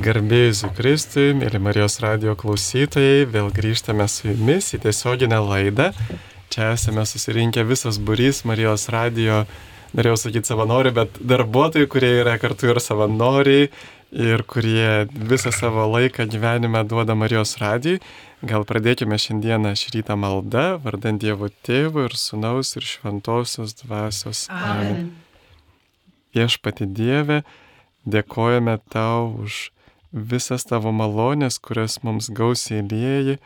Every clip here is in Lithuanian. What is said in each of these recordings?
Garbėjus Kristui, mėly Marijos radio klausytojai, vėl grįžtame su jumis į tiesioginę laidą. Čia esame susirinkę visas burys Marijos radio, norėjau sakyti savanorių, bet darbuotojai, kurie yra kartu ir savanoriai ir kurie visą savo laiką gyvenime duoda Marijos radijai. Gal pradėkime šiandieną šį rytą maldą, vardant Dievo Tėvų ir Sūnaus ir Šventosios Dvasios. Amen. Viešpati Dieve, dėkojame tau už visas tavo malonės, kurias mums gausiai lėjai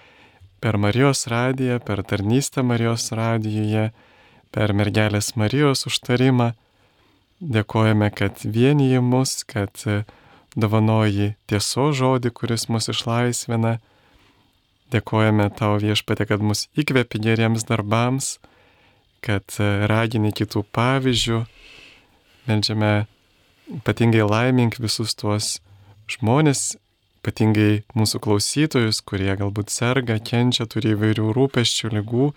per Marijos radiją, per tarnystę Marijos radijoje, per mergelės Marijos užtarimą. Dėkojame, kad vienyji mus, kad dovanoji tieso žodį, kuris mus išlaisvina. Dėkojame tau viešpatė, kad mus įkvėpi geriems darbams, kad ragini kitų pavyzdžių. Meldžiame ypatingai laimink visus tuos žmonės, ypatingai mūsų klausytojus, kurie galbūt serga, kenčia, turi įvairių rūpeščių, lygų.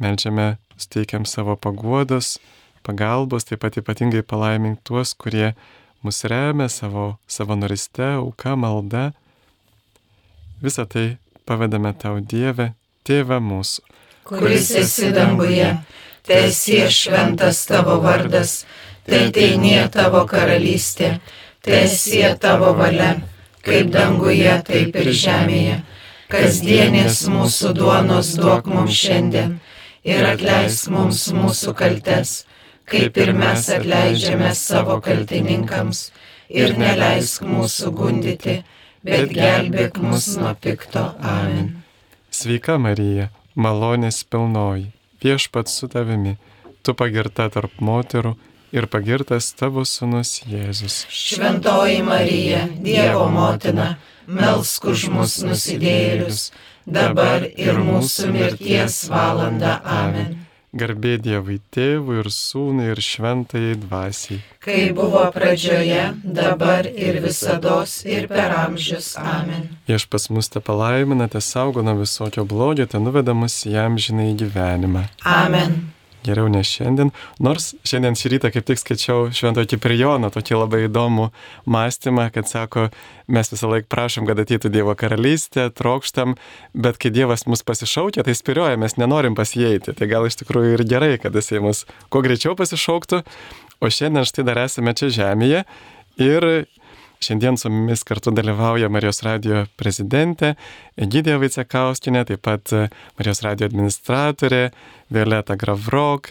Melčiame, steikiam savo paguodos, pagalbos, taip pat ypatingai palaimink tuos, kurie mus remia savo savanoriste, auka, malda. Visą tai pavedame tau Dievę, Tėvą mūsų, kuris esi danguje, tiesie šventas tavo vardas, tai teinė tavo karalystė Tiesie tavo valia, kaip danguje, taip ir žemėje. Kasdienės mūsų duonos duok mums šiandien ir atleisk mums mūsų kaltes, kaip ir mes atleidžiame savo kaltininkams ir neleisk mūsų gundyti, bet gelbėk mus nuo pikto. Amen. Sveika Marija, malonės pilnoji, viešpat su tavimi, tu pagirta tarp moterų ir pagirtas tavo sunus Jėzus. Šventoji Marija, Dievo motina, melsk už mus nusidėlius, dabar ir mūsų mirties valanda. Amen. Garbė Dievui Tėvui ir Sūnui ir Šventai Dvasiai. Kai buvo pradžioje, dabar ir visada ir per amžius. Amen. Viešpas mus te palaimina, te saugo nuo visokio blogio, te nuveda mus jam žinai gyvenimą. Amen geriau ne šiandien. Nors šiandien šį rytą kaip tik skaičiau Švento Kiprijono tokį labai įdomų mąstymą, kad sako, mes visą laiką prašom, kad ateitų Dievo karalystė, trokštam, bet kai Dievas mus pasišaukia, tai spiriuoja, mes nenorim pasieiti. Tai gal iš tikrųjų ir gerai, kad jisai mus kuo greičiau pasišauktų, o šiandien štai dar esame čia žemėje ir Šiandien su mumis kartu dalyvauja Marijos radio prezidentė Egidija Vaicekauskinė, taip pat e, Marijos radio administratorė Violeta Gravrok,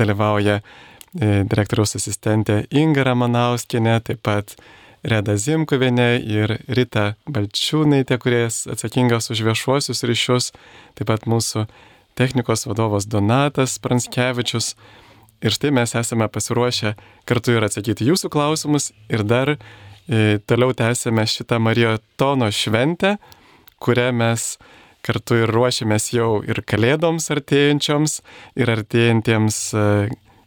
dalyvauja e, direktoriaus asistentė Inga Ramanauskinė, taip pat Reda Zimkuvienė ir Rita Balčiūnaitė, kurie atsakingas už viešuosius ryšius, taip pat mūsų technikos vadovas Donatas Pranskevičius. Ir štai mes esame pasiruošę kartu ir atsakyti jūsų klausimus ir dar E, toliau tęsėme šitą Marijotono šventę, kurią mes kartu ir ruošiamės jau ir kalėdoms artėjančioms, ir artėjantiems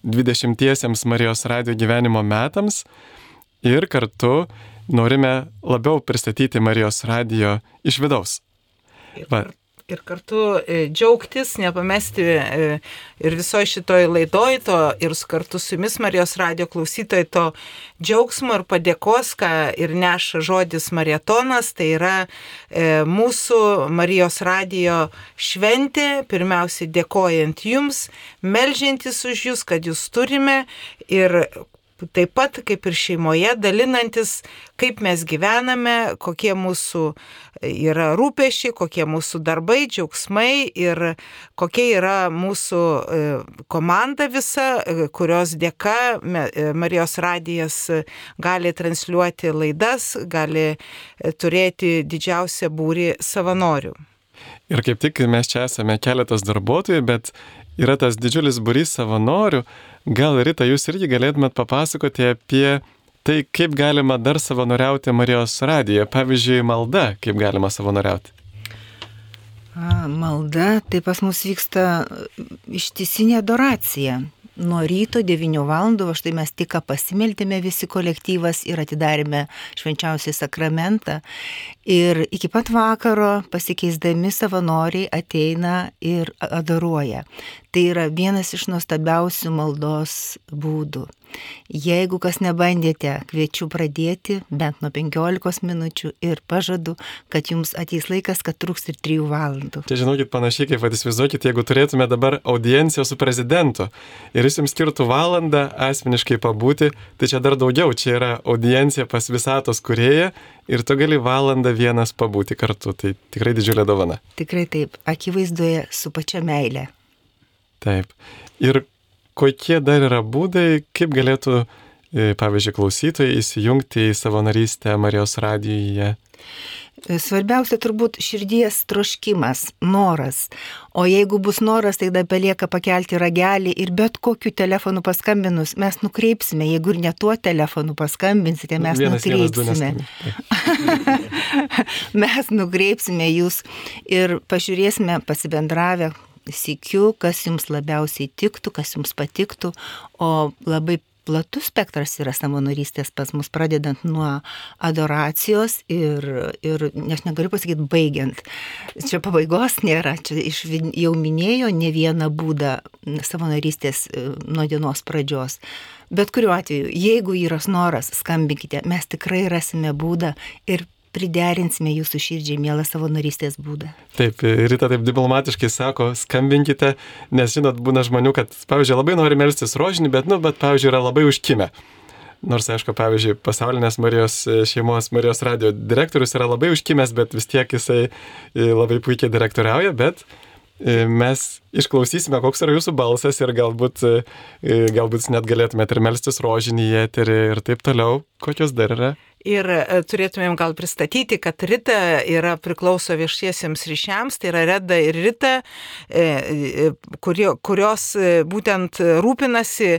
20-iesiems e, Marijos radio gyvenimo metams. Ir kartu norime labiau pristatyti Marijos radio iš vidaus. Va, ir kartu e, džiaugtis, nepamesti e, ir visoje šitoje laidoje to ir kartu su jumis Marijos radio klausytojai to džiaugsmo ir padėkos, ką ir neša žodis marietonas, tai yra e, mūsų Marijos radio šventė, pirmiausiai dėkojant jums, melžiantis už jūs, kad jūs turime ir taip pat kaip ir šeimoje, dalinantis, kaip mes gyvename, kokie mūsų yra rūpešiai, kokie mūsų darbai, džiaugsmai ir kokia yra mūsų e, komanda visa, e, kurios dėka e, Marijos radijas gali transliuoti laidas, gali turėti didžiausią būrį savanorių. Ir kaip tik mes čia esame keletas darbuotojų, bet yra tas didžiulis būrys savanorių. Gal Rita, jūs irgi galėtumėt papasakoti apie tai, kaip galima dar savanoriauti Marijos radijoje, pavyzdžiui, malda, kaip galima savanoriauti. A, malda, tai pas mus vyksta ištisinė adoracija nuo ryto 9 val. va štai mes tik pasimeltėme visi kolektyvas ir atidarėme švenčiausiai sakramentą. Ir iki pat vakaro pasikeisdami savanoriai ateina ir adoruoja. Tai yra vienas iš nuostabiausių maldos būdų. Jeigu kas nebandėte, kviečiu pradėti bent nuo 15 minučių ir pažadu, kad jums ateis laikas, kad truks ir 3 valandų. Čia žinokit, panašiai kaip įsivaizduokit, jeigu turėtume dabar audienciją su prezidentu ir jis jums skirtų valandą asmeniškai pabūti, tai čia dar daugiau, čia yra audiencija pas visatos kurėją ir tu gali valandą vienas pabūti kartu. Tai tikrai didžiulė dovana. Tikrai taip, akivaizdoje su pačia meile. Taip. Ir kokie dar yra būdai, kaip galėtų, e, pavyzdžiui, klausytojai įsijungti į savanorystę Marijos radijoje? Svarbiausia turbūt širdies troškimas, noras. O jeigu bus noras, tai tada belieka pakelti ragelį ir bet kokiu telefonu paskambinus mes nukreipsime. Jeigu ir ne tuo telefonu paskambinsite, mes Vienas, vienas, nukreipsime. Taip. mes nukreipsime jūs ir pažiūrėsime pasibendravę sikiu, kas jums labiausiai tiktų, kas jums patiktų, o labai platus spektras yra savanorystės pas mus, pradedant nuo adoracijos ir, ir aš negaliu pasakyti, baigiant. Čia pabaigos nėra, čia iš, jau minėjo ne vieną būdą savanorystės e, nuo dienos pradžios. Bet kuriuo atveju, jeigu yra noras, skambinkite, mes tikrai rasime būdą ir priderinsime jūsų širdžiai mielą savanorystės būdą. Taip, Rita taip diplomatiškai sako, skambinkite, nes žinot, būna žmonių, kad, pavyzdžiui, labai nori melstis rožinį, bet, nu, bet, pavyzdžiui, yra labai užkimę. Nors, aišku, pavyzdžiui, pasaulinės Marijos e, šeimos Marijos radio direktorius yra labai užkimęs, bet vis tiek jisai e, labai puikiai direktoriauja, bet e, mes išklausysime, koks yra jūsų balsas ir galbūt, galbūt net galėtumėte ir melstis rožinį eterį ir taip toliau. Kokios dar yra? Ir e, turėtumėm gal pristatyti, kad Rita yra priklauso viešiesiems ryšiams, tai yra Reda ir Rita, e, e, kurio, kurios būtent rūpinasi,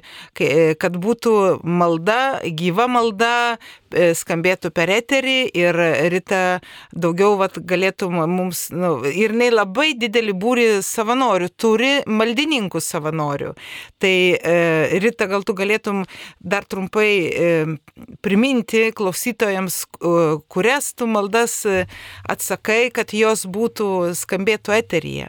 kad būtų malda, gyva malda, skambėtų per eterį ir Rita daugiau vat, galėtų mums, nu, ir jinai labai didelį būrį savanorių turi, maldininkų savanorių. Tai Rita, gal tu galėtum dar trumpai priminti klausytojams, klausytojams, kurias tu maldas e, atsakai, kad jos būtų skambėtų eteryje?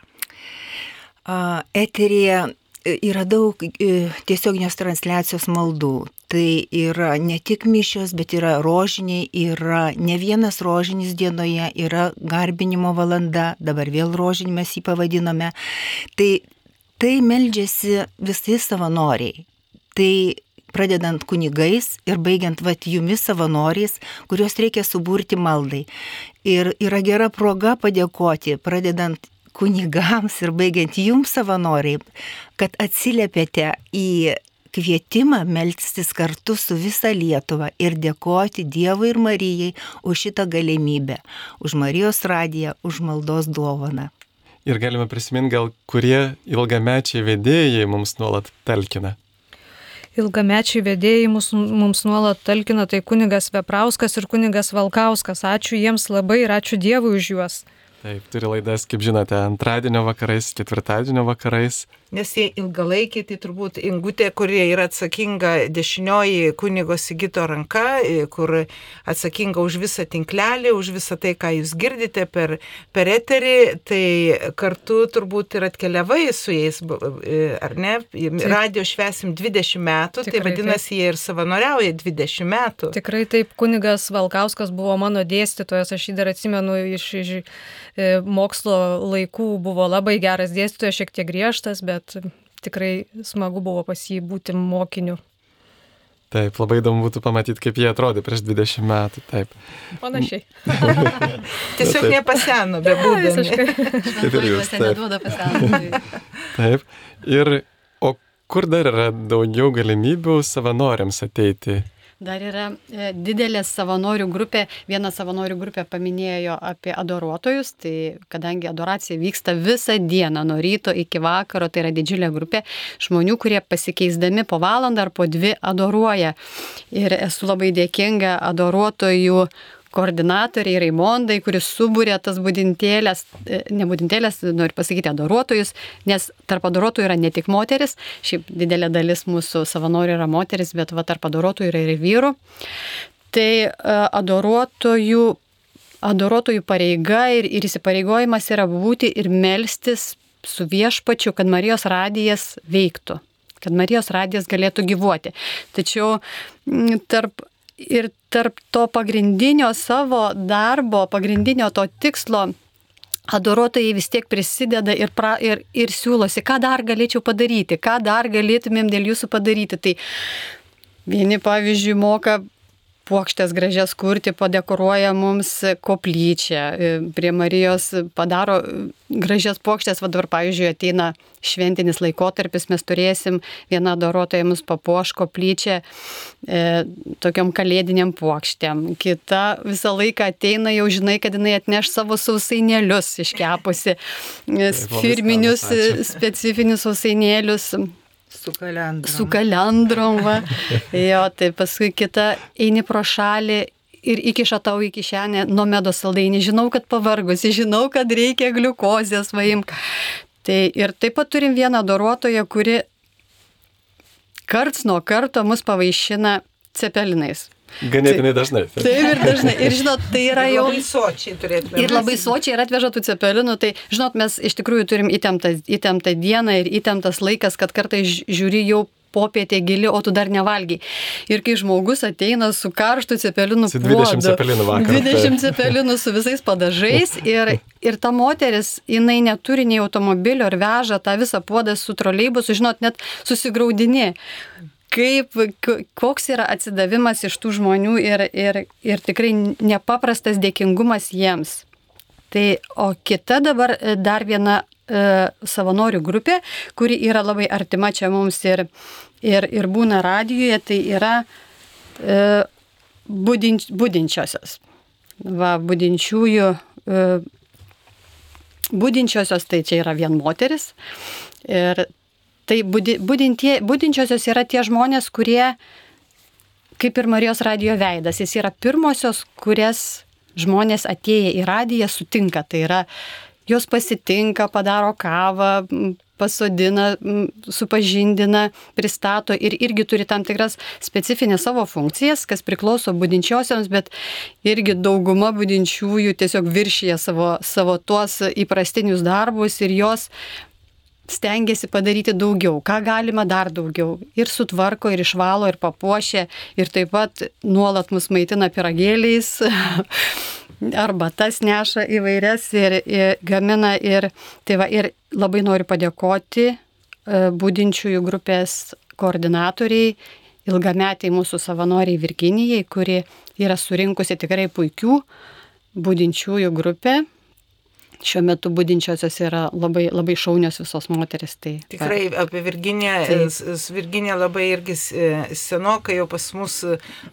Eteryje e, yra daug e, tiesioginės transliacijos maldų. Tai yra ne tik mišios, bet yra rožiniai, yra ne vienas rožinis dienoje, yra garbinimo valanda, dabar vėl rožinį mes jį pavadinome. Tai, tai meldžiasi visi savanoriai. Tai pradedant kunigais ir baigiant vat jumis savanoriais, kuriuos reikia suburti maldai. Ir yra gera proga padėkoti, pradedant kunigams ir baigiant jums savanoriai, kad atsiliepėte į kvietimą melstis kartu su visa Lietuva ir dėkoti Dievui ir Marijai už šitą galimybę, už Marijos radiją, už maldos dovaną. Ir galime prisiminti gal, kurie ilgamečiai vedėjai mums nuolat talkina ilgamečiai vedėjai mus, mums nuolat talkina, tai kunigas Veprauskas ir kunigas Valkauskas. Ačiū jiems labai ir ačiū Dievui už juos. Taip, turi laidas, kaip žinote, antradienio vakarais, ketvirtadienio vakarais nes jie ilgalaikiai, tai turbūt ingutė, kurie yra atsakinga dešinioji kunigo Sigito ranka, kur atsakinga už visą tinklelį, už visą tai, ką jūs girdite per, per eterį, tai kartu turbūt ir atkeliavai su jais, ar ne? Radio švesim 20 metų, tai Tikrai, tai vadinasi, taip. jie ir savanoriauja 20 metų. Tikrai taip, kunigas Valkauskas buvo mano dėstytojas, aš jį dar atsimenu iš, iš e, mokslo laikų, buvo labai geras dėstytojas, šiek tiek griežtas, bet bet tikrai smagu buvo pas jį būti mokiniu. Taip, labai įdomu būtų pamatyti, kaip jie atrodė prieš 20 metų. Taip. Panašiai. Tiesiog nepaseno, be būdami. Taip ir jūs. Taip. taip. Ir, o kur dar yra daugiau galimybių savanoriams ateiti Dar yra e, didelė savanorių grupė. Viena savanorių grupė paminėjo apie adoruotojus, tai kadangi adoracija vyksta visą dieną, nuo ryto iki vakaro, tai yra didžiulė grupė žmonių, kurie pasikeisdami po valandą ar po dvi adoruoja. Ir esu labai dėkinga adoruotojų koordinatoriai Raimondai, kuris subūrė tas būdintėlės, e, ne būdintėlės, noriu pasakyti, adoruotojus, nes tarp adoruotojų yra ne tik moteris, šiaip didelė dalis mūsų savanorių yra moteris, bet va tarp adoruotojų yra ir vyrų. Tai e, adoruotojų adoruotojų pareiga ir, ir įsipareigojimas yra būti ir melstis su viešpačiu, kad Marijos radijas veiktų, kad Marijos radijas galėtų gyvuoti. Tačiau tarp, ir tarp to pagrindinio savo darbo, pagrindinio to tikslo, adoruotojai vis tiek prisideda ir, pra, ir, ir siūlosi, ką dar galėčiau padaryti, ką dar galėtumėm dėl jūsų padaryti. Tai vieni, pavyzdžiui, moka puokštės gražias kurti, padekoruoja mums koplyčią, e, prie Marijos padaro gražias puokštės, va dabar, pavyzdžiui, ateina šventinis laikotarpis, mes turėsim vieną dorotoją mus papuoš koplyčią e, tokiam kalėdiniam puokštėm, kita visą laiką ateina, jau žinai, kad jinai atneš savo sausainėlius iškepusi, e, firminius specifinius sausainėlius Su kalendrom. Su kalendrom, va. Jo, tai paskui kita eini pro šalį ir įkiša tau į kišenę nuo medo saldainį. Žinau, kad pavargusi, žinau, kad reikia gliukozės vaimk. Tai ir taip pat turim vieną doruotoją, kuri karts nuo karto mus pavaišina cepelinais. Ganėtinai dažnai. Taip ir dažnai. Ir žinot, tai yra jau... Labai sočiai turėtume. Ir labai sočiai ir atveža tų cepelinų. Tai, žinot, mes iš tikrųjų turim įtemptą, įtemptą dieną ir įtemptas laikas, kad kartais žiūri jau popietė gili, o tu dar nevalgiai. Ir kai žmogus ateina su karštu cepelinu, su 20 puodu, cepelinų vakar. 20 cepelinų su visais padažais ir, ir ta moteris, jinai neturi nei automobilio ir veža tą visą puodą su troleibusu, žinot, net susigaudini kaip, koks yra atsidavimas iš tų žmonių ir, ir, ir tikrai nepaprastas dėkingumas jiems. Tai, o kita dabar e, dar viena e, savanorių grupė, kuri yra labai artima čia mums ir, ir, ir būna radijoje, tai yra e, budinč, budinčiosios. Va, budinčiųjų, e, budinčiosios tai čia yra vien moteris. Ir Tai budi, budintie, budinčiosios yra tie žmonės, kurie, kaip ir Marijos radio veidas, jis yra pirmosios, kurias žmonės atėję į radiją sutinka. Tai yra, jos pasitinka, padaro kavą, pasodina, supažindina, pristato ir irgi turi tam tikras specifinės savo funkcijas, kas priklauso būdinčiosioms, bet irgi dauguma būdinčiųjų tiesiog viršyje savo, savo tuos įprastinius darbus ir jos stengiasi padaryti daugiau, ką galima dar daugiau. Ir sutvarko, ir išvalo, ir papuošia, ir taip pat nuolat mus maitina piragėliais, arba tas neša įvairias ir, ir gamina. Ir, tai va, ir labai noriu padėkoti e, būdinčiųjų grupės koordinatoriai, ilgametiai mūsų savanoriai Virginijai, kuri yra surinkusi tikrai puikių būdinčiųjų grupę šiuo metu būdinčiosios yra labai, labai šaunios visos moteris. Tai, Tikrai apie Virginiją, Virginija labai irgi senokai jau pas mus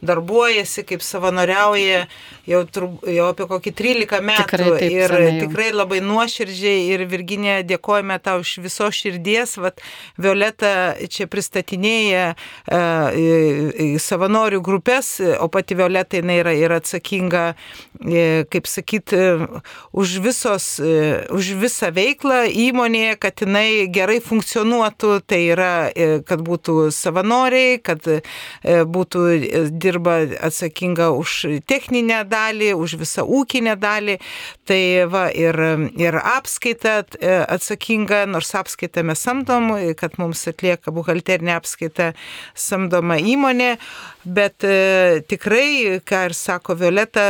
darbuojasi, kaip savanoriauja, jau, jau apie kokį 13 metų. Tikrai, taip, ir tikrai labai nuoširdžiai ir Virginija dėkojame tau iš viso širdies. Vat, Violeta čia pristatinėja uh, savanorių grupės, o pati Violeta jinai yra, yra atsakinga, uh, kaip sakyti, už visos E, už visą veiklą įmonėje, kad jinai gerai funkcionuotų, tai yra, e, kad būtų savanoriai, kad e, būtų dirba atsakinga už techninę dalį, už visą ūkinę dalį, tai va ir, ir apskaita atsakinga, nors apskaitą mes samdom, kad mums atlieka buhalterinė apskaita samdoma įmonė, bet e, tikrai, ką ir sako Violeta,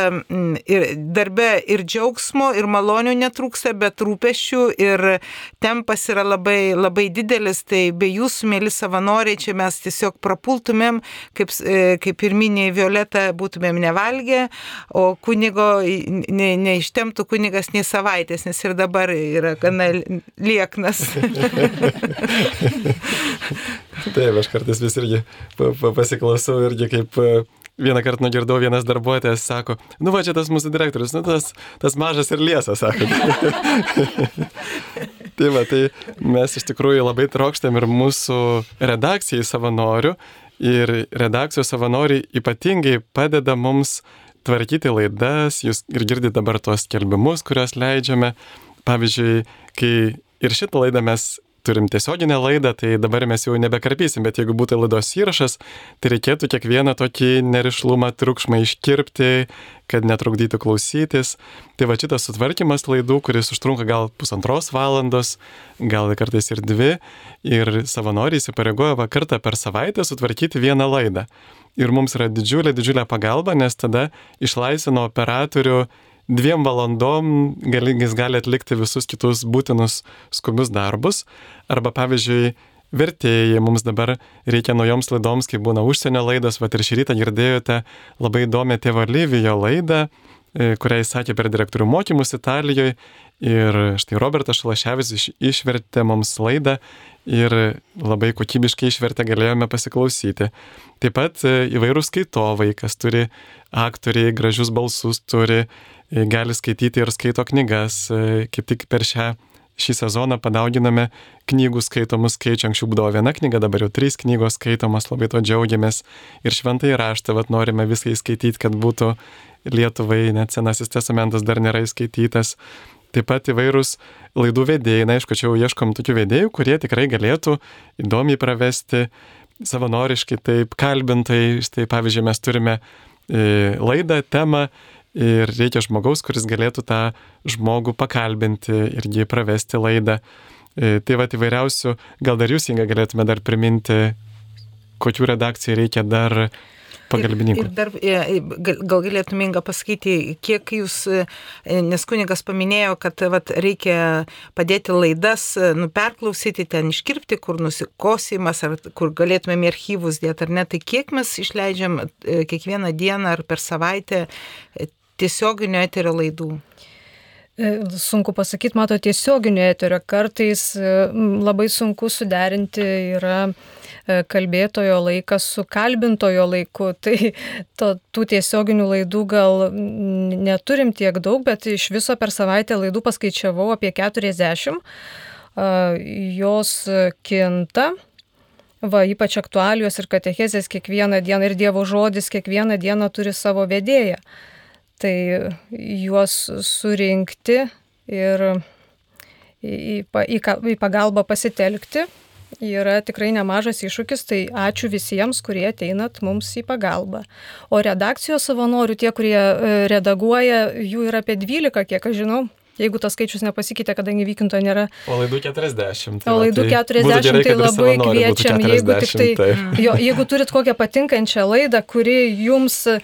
ir darbe ir džiaugsmo, ir malonių netrūksta, bet rūpešių ir tempas yra labai, labai didelis, tai be jūsų, mėly savanoriai, čia mes tiesiog prapultumėm, kaip, e, kaip ir minėjai Violeta, būtumėm nevalgę, o kunigo ne, neištemtų kunigas nei savaitės, nes ir dabar yra gana lieknas. Taip, aš kartais vis irgi pasiklausau irgi kaip vieną kartą nugirdau, vienas darbuotojas sako, nu va čia tas mūsų direktorius, nu tas, tas mažas ir liesas, sako. tai va, tai mes iš tikrųjų labai trokštam ir mūsų redakcijai savanorių ir redakcijos savanoriai ypatingai padeda mums tvarkyti laidas, jūs ir girdite dabar tuos skelbimus, kuriuos leidžiame. Pavyzdžiui, kai ir šitą laidą mes turim tiesioginę laidą, tai dabar mes jau nebekarpysim, bet jeigu būtų laidos įrašas, tai reikėtų kiekvieną tokį nerišlumą, triukšmą iškirpti, kad netrukdytų klausytis. Tai va šitas sutvarkymas laidų, kuris užtrunka gal pusantros valandos, gal kartais ir dvi, ir savanoriai įsipareigoja va kartą per savaitę sutvarkyti vieną laidą. Ir mums yra didžiulė, didžiulė pagalba, nes tada išlaisvino operatorių dviem valandom gali, jis gali atlikti visus kitus būtinus skubius darbus. Arba pavyzdžiui, vertėjai mums dabar reikia naujoms laidoms, kai būna užsienio laidos, va ir šį rytą girdėjote labai įdomią tėvo Lyvijo laidą, e, kurią jis sakė per direktorių mokymus Italijoje. Ir štai Robertas Šalaševis iš, išvertė mums laidą ir labai kokybiškai išvertę galėjome pasiklausyti. Taip pat e, įvairūs skaitovai, kas turi aktoriai, gražius balsus turi, gali skaityti ir skaito knygas. E, kaip tik per šią, šį sezoną padauginame knygų skaitomų skaičių. Anksčiau būdavo viena knyga, dabar jau trys knygos skaitomos, labai to džiaugiamės. Ir šventai raštą, vad norime visai skaityti, kad būtų Lietuvai, net Senasis testamentas dar nėra įskaitytas. Taip pat įvairūs laidų vedėjai, na aišku, čia jau ieškom tokių vedėjų, kurie tikrai galėtų įdomiai pravesti, savanoriškai, taip kalbintai. Štai pavyzdžiui, mes turime e, laidą, temą ir reikia žmogaus, kuris galėtų tą žmogų pakalbinti ir jį pravesti laidą. E, tai va įvairiausių, gal dar jūs, Inga, galėtume dar priminti, kokių redakcijų reikia dar pagalbininkų. Ir, ir dar, e, e, gal galėtume Inga pasakyti, kiek jūs, nes kunigas paminėjo, kad vat, reikia padėti laidas, nu, perklausyti, ten iškirpti, kur nusikosimas, ar kur galėtumėm archyvus dėti, ar ne, tai kiek mes išleidžiam kiekvieną dieną ar per savaitę tiesioginio eterio laidų? E, sunku pasakyti, mato tiesioginio eterio. Kartais e, labai sunku suderinti yra e, kalbėtojo laikas su kalbintojo laiku. Tai to, tų tiesioginių laidų gal neturim tiek daug, bet iš viso per savaitę laidų paskaičiavau apie 40. Jos kinta. Va, ypač aktualios ir katechezės kiekvieną dieną ir Dievo žodis kiekvieną dieną turi savo vedėją. Tai juos surinkti ir į, į, į pagalbą pasitelkti yra tikrai nemažas iššūkis, tai ačiū visiems, kurie ateinat mums į pagalbą. O redakcijos savanorių, tie, kurie e, redaguoja, jų yra apie 12, kiek aš žinau. Jeigu tas skaičius nepasikeitė, kadangi vykinto nėra. O laidų 40. Tai o laidų 40 tai, tai labai kviečiam, jeigu, tik tai, tai. Jo, jeigu turit kokią patinkančią laidą, kuri jums e,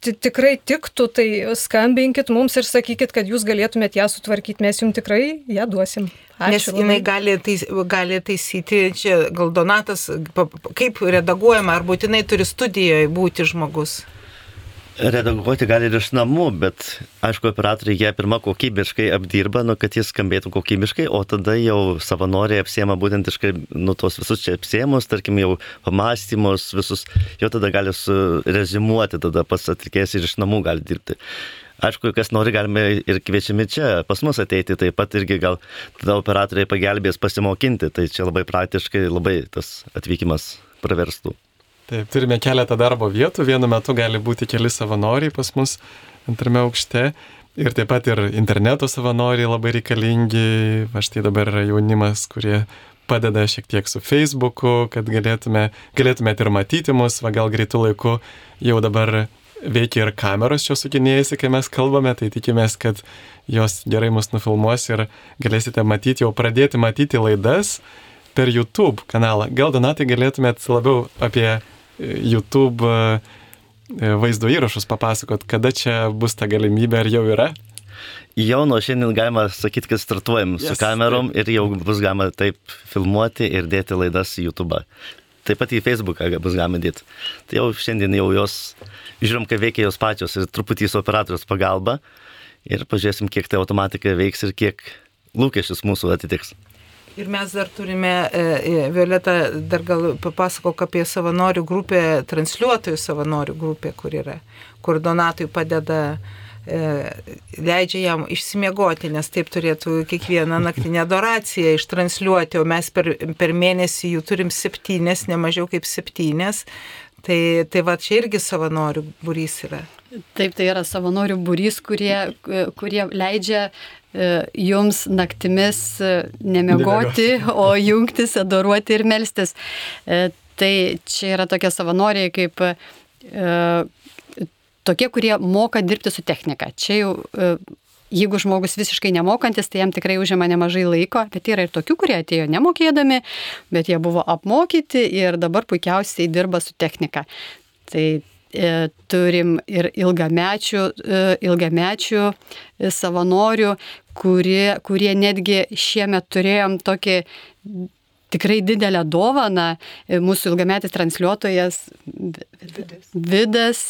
tikrai tiktų, tai skambinkit mums ir sakykit, kad jūs galėtumėt ją sutvarkyti, mes jums tikrai ją duosim. Ačiū, Nes jinai gali, tais, gali taisyti, čia gal Donatas, kaip redaguojama, ar būtinai turi studijoje būti žmogus redaguoti gali ir iš namų, bet aišku, operatoriai jie pirmą kokybiškai apdirba, nu, kad jis skambėtų kokybiškai, o tada jau savanoriai apsiema būtent iš, nu, tos visus čia apsiemus, tarkim, jau pamastymus, visus, jau tada gali rezimuoti, tada pats atlikėjas ir iš namų gali dirbti. Aišku, kas nori, galime ir kviečiami čia pas mus ateiti, taip pat irgi gal tada operatoriai pagelbės pasimokinti, tai čia labai praktiškai labai tas atvykimas praverstų. Taip, turime keletą darbo vietų, vienu metu gali būti keli savanoriai pas mus antrame aukšte. Ir taip pat ir interneto savanoriai labai reikalingi. Va štai dabar yra jaunimas, kurie padeda šiek tiek su Facebooku, kad galėtume, galėtumėte ir matyti mus, va gal greitų laikų jau dabar veikia ir kameros čia sukinėjasi, kai mes kalbame, tai tikimės, kad jos gerai mus nufilmuos ir galėsite matyti, jau pradėti matyti laidas per YouTube kanalą. Gal Donatai galėtumėt labiau apie YouTube e, vaizdo įrašus papasakot, kada čia bus ta galimybė, ar jau yra? Jau nuo šiandien galima sakyti, kad startuojam yes, su kamerom taip. ir jau bus galima taip filmuoti ir dėti laidas į YouTube. Taip pat į Facebooką bus galima dėti. Tai jau šiandien jau jos, žiūrim, kaip veikia jos pačios ir truputį su operatorius pagalba ir pažiūrėsim, kiek tai automatika veiks ir kiek lūkesčius mūsų atitiks. Ir mes dar turime, e, e, Violeta, dar gal papasakok apie savanorių grupę, transliuotojų savanorių grupę, kur yra, kur Donatui padeda, e, leidžia jam išsimiegoti, nes taip turėtų kiekvieną naktinę adoraciją ištransliuoti, o mes per, per mėnesį jų turim septynės, ne mažiau kaip septynės, Tai, tai va čia irgi savanorių būrys yra. Taip, tai yra savanorių būrys, kurie, kurie leidžia jums naktimis e, nemegoti, o jungtis, adoruoti ir melstis. E, tai čia yra tokie savanoriai kaip tokie, kurie moka dirbti su technika. Čia jau jeigu žmogus visiškai nemokantis, tai jam tikrai užima nemažai laiko, bet yra ir tokių, kurie atėjo nemokėdami, bet jie buvo apmokyti ir dabar puikiausiai dirba su technika. Tai e, turim ir ilgamečių, e, ilgamečių savanorių, kurie, kurie netgi šiemet turėjom tokį tikrai didelę dovaną. Mūsų ilgametis transliuotojas Vidas, Vidas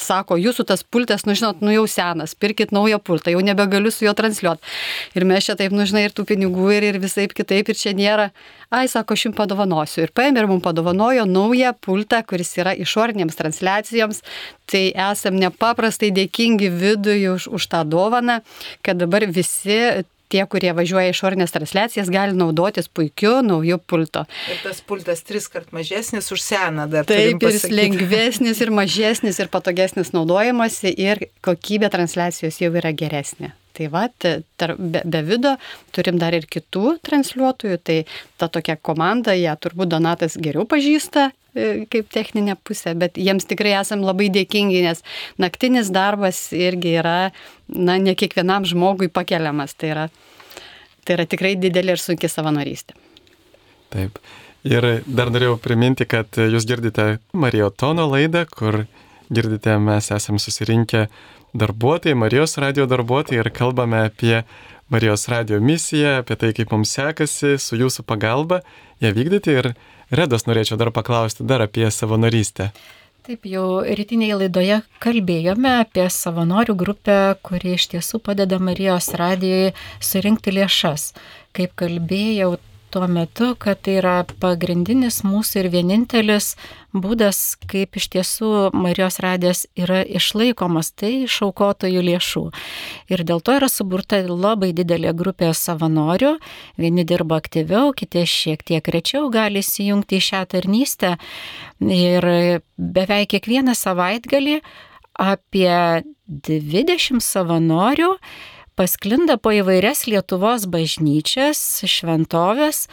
sako, jūsų tas pultas, nu žinot, nu jau senas, pirkit naują pultą, jau nebegaliu su juo transliuoti. Ir mes čia taip, nu žinai, ir tų pinigų, ir, ir visai kitaip, ir čia nėra. Ai, sako, aš jums padovanosiu. Ir paėmė ir mums padovanojo naują pultą, kuris yra išorinėms transliacijoms. Tai esam nepaprastai dėkingi vidui už, už tą dovaną, kad dabar visi tie, kurie važiuoja išorinės transliacijas, gali naudotis puikiu nauju pulto. Ir tas pultas tris kart mažesnis už seną dar. Taip, jis lengvesnis, ir mažesnis, ir patogesnis naudojimasi, ir kokybė transliacijos jau yra geresnė. Tai va, tar, be, be vido turim dar ir kitų transliuotojų, tai ta tokia komanda, ją turbūt Donatas geriau pažįsta kaip techninė pusė, bet jiems tikrai esam labai dėkingi, nes naktinis darbas irgi yra, na, ne kiekvienam žmogui pakeliamas, tai yra, tai yra tikrai didelė ir sunki savanorystė. Taip. Ir dar norėjau priminti, kad jūs girdite Marijotono laidą, kur girdite, mes esame susirinkę darbuotojai, Marijos radio darbuotojai ir kalbame apie Marijos radio misiją, apie tai, kaip mums sekasi su jūsų pagalba ją vykdyti. Ir Redos norėčiau dar paklausti dar apie savanorystę. Taip, jau rytinėje laidoje kalbėjome apie savanorių grupę, kuri iš tiesų padeda Marijos radijai surinkti lėšas. Kaip kalbėjau, tuo metu, kad tai yra pagrindinis mūsų ir vienintelis būdas, kaip iš tiesų Marijos radijas yra išlaikomas, tai iš aukotojų lėšų. Ir dėl to yra suburta labai didelė grupė savanorių, vieni dirba aktyviau, kiti šiek tiek rečiau gali įsijungti į šią tarnystę. Ir beveik kiekvieną savaitgalį apie 20 savanorių pasklinda po įvairias Lietuvos bažnyčias, šventovės,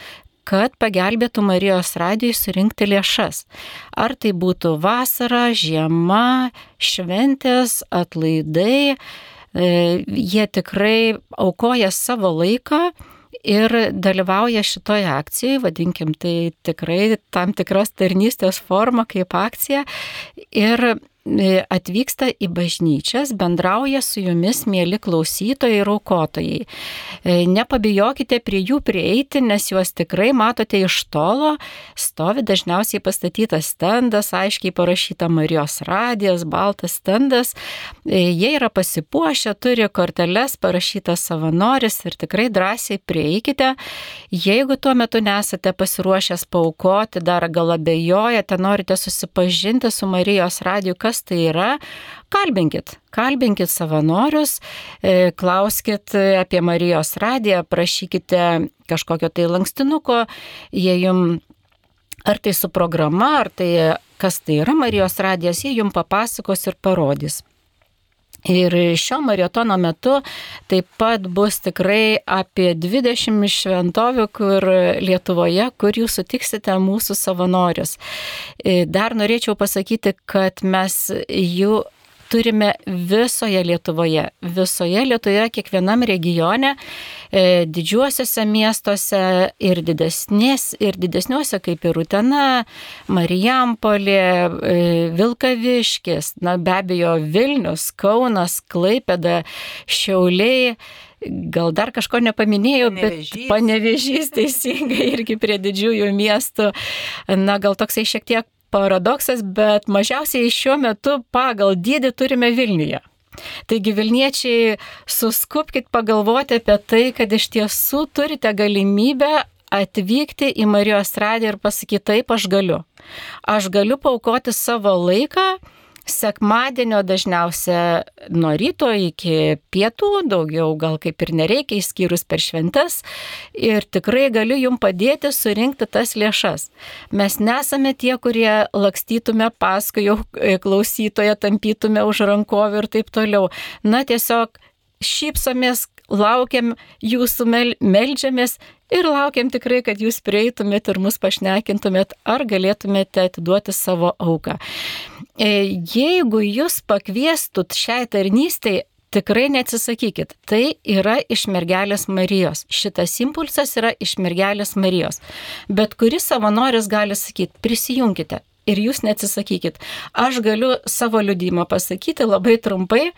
kad pagelbėtų Marijos radijui surinkti lėšas. Ar tai būtų vasara, žiema, šventės, atlaidai, e, jie tikrai aukoja savo laiką ir dalyvauja šitoje akcijoje, vadinkim tai tikrai tam tikros tarnystės forma kaip akcija. Ir atvyksta į bažnyčias, bendrauja su jumis, mėly klausytojai ir aukotojai. E, nepabijokite prie jų prieiti, nes juos tikrai matote iš tolo. Stovi dažniausiai pastatytas stendas, aiškiai parašyta Marijos radijas, baltas stendas. E, jie yra pasipuošę, turi korteles, parašytas savanoris ir tikrai drąsiai prieikite. Jeigu tuo metu nesate pasiruošęs paukoti, dar gal abejojate, norite susipažinti su Marijos radiju, kas kas tai yra, kalbinkit, kalbinkit savanorius, e, klauskit apie Marijos radiją, prašykite kažkokio tai lankstinuko, jie jum ar tai su programa, ar tai kas tai yra Marijos radijas, jie jum papasakos ir parodys. Ir šio maratono metu taip pat bus tikrai apie 20 šventovių, kur Lietuvoje, kur jūs sutiksite mūsų savanorius. Dar norėčiau pasakyti, kad mes jų turime visoje Lietuvoje. Visoje Lietuvoje, kiekvienam regione, e, didžiuosiuose miestuose ir, didesnės, ir didesniuose kaip ir Utena, Marijampolė, e, Vilkaviškis, na be abejo Vilnius, Kaunas, Klaipeda, Šiauliai gal dar kažko nepaminėjau, panevežys. bet panevežys teisingai irgi prie didžiųjų miestų. Na, gal toksai šiek tiek paradoksas, bet mažiausiai šiuo metu pagal dydį turime Vilniuje. Taigi Vilniečiai, suskupkite pagalvoti apie tai, kad iš tiesų turite galimybę atvykti į Marijos radiją ir pasakyti taip, aš galiu. Aš galiu paukoti savo laiką sekmadienio dažniausia nuo ryto iki pietų, daugiau gal kaip ir nereikia, išskyrus per šventes. Ir tikrai galiu jums padėti surinkti tas lėšas. Mes nesame tie, kurie lakstytume paskui jau e, klausytoje, tampytume už rankovį ir taip toliau. Na tiesiog šypsomės, laukiam jūsų, mel, melžiamės ir laukiam tikrai, kad jūs prieitumėt ir mus pašnekintumėt, ar galėtumėte atiduoti savo auką. E, jeigu jūs pakviestut šiai tarnystai, tikrai neatsisakykit. Tai yra iš mergelės Marijos. Šitas impulsas yra iš mergelės Marijos. Bet kuris savanoris gali sakyti, prisijunkite. Ir jūs neatsisakykit. Aš galiu savo liudymą pasakyti labai trumpai.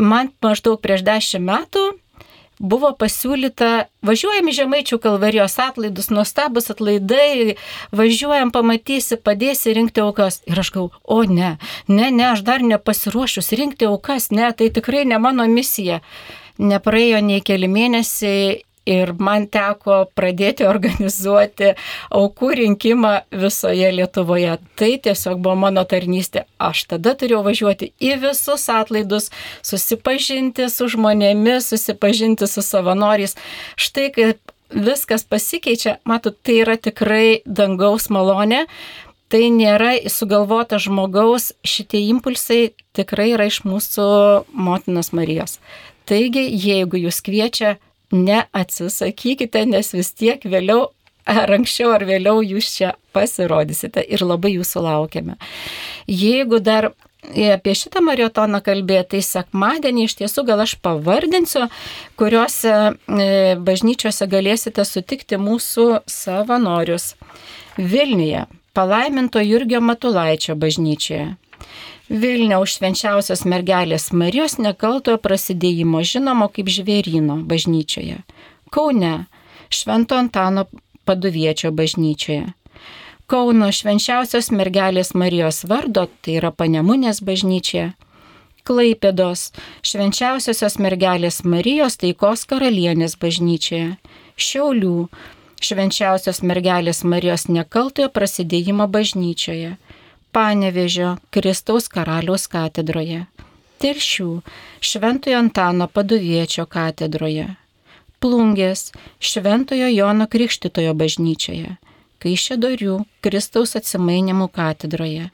Man maždaug prieš dešimt metų buvo pasiūlyta, važiuojam į Žemaičių kalvarijos atlaidus, nuostabus atlaidai, važiuojam, pamatysi, padėsi rinkti aukas. Ir aš galvoju, o ne, ne, ne, aš dar nepasiruošus rinkti aukas, ne, tai tikrai ne mano misija. Nepraėjo nei keli mėnesiai ir man teko pradėti organizuoti aukų rinkimą visoje Lietuvoje. Tai tiesiog buvo mano tarnystė. Aš tada turėjau važiuoti į visus atlaidus, susipažinti su žmonėmis, susipažinti su savanoriais. Štai kaip viskas pasikeičia, matot, tai yra tikrai dangaus malonė. Tai nėra sugalvota žmogaus, šitie impulsai tikrai yra iš mūsų motinos Marijos. Taigi, jeigu jūs kviečia neatsisakykite, nes vis tiek vėliau ar anksčiau ar vėliau jūs čia pasirodysite ir labai jūsų laukiame. Jeigu dar apie šitą maratoną kalbėti, tai sekmadienį iš tiesų gal aš pavardinsiu, kuriuose e, bažnyčiose galėsite sutikti mūsų savanorius. Vilniuje, palaiminto Jurgio Matulaičio bažnyčioje. Vilniaus švenčiausios mergelės Marijos nekaltojo prasidėjimo žinomo kaip žvėryno bažnyčioje. Kaune Švento Antano paduviečio bažnyčioje. Kauno švenčiausios mergelės Marijos vardo, tai yra Panemunės bažnyčia. Klaipėdos švenčiausiosios mergelės Marijos taikos karalienės bažnyčioje. Šiaulių švenčiausios mergelės Marijos nekaltojo prasidėjimo bažnyčioje. Panevežio Kristaus karaliaus katedroje, Telšių Šventojo Antano paduviečio katedroje, Plungės Šventojo Jono Krikštitojo bažnyčioje, Kaišėdorių Kristaus atsimainimų katedroje,